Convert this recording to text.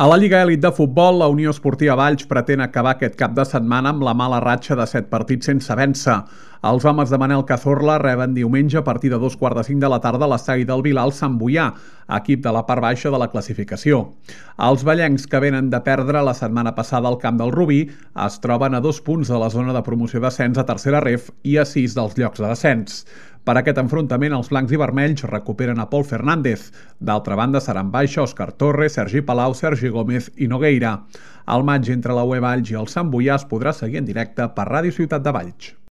A la Lliga Elit de Futbol, la Unió Esportiva Valls pretén acabar aquest cap de setmana amb la mala ratxa de set partits sense vèncer. Els homes de Manel Cazorla reben diumenge a partir de dos quarts de cinc de la tarda a l'estadi del Bilal Sant Boià, equip de la part baixa de la classificació. Els ballencs que venen de perdre la setmana passada al camp del Rubí es troben a dos punts de la zona de promoció d'ascens a tercera ref i a sis dels llocs de descens. Per aquest enfrontament, els blancs i vermells recuperen a Pol Fernández. D'altra banda, seran baixa Òscar Torres, Sergi Palau, Sergi Gómez i Nogueira. El maig entre la UE Valls i el Sant Boià es podrà seguir en directe per Ràdio Ciutat de Valls.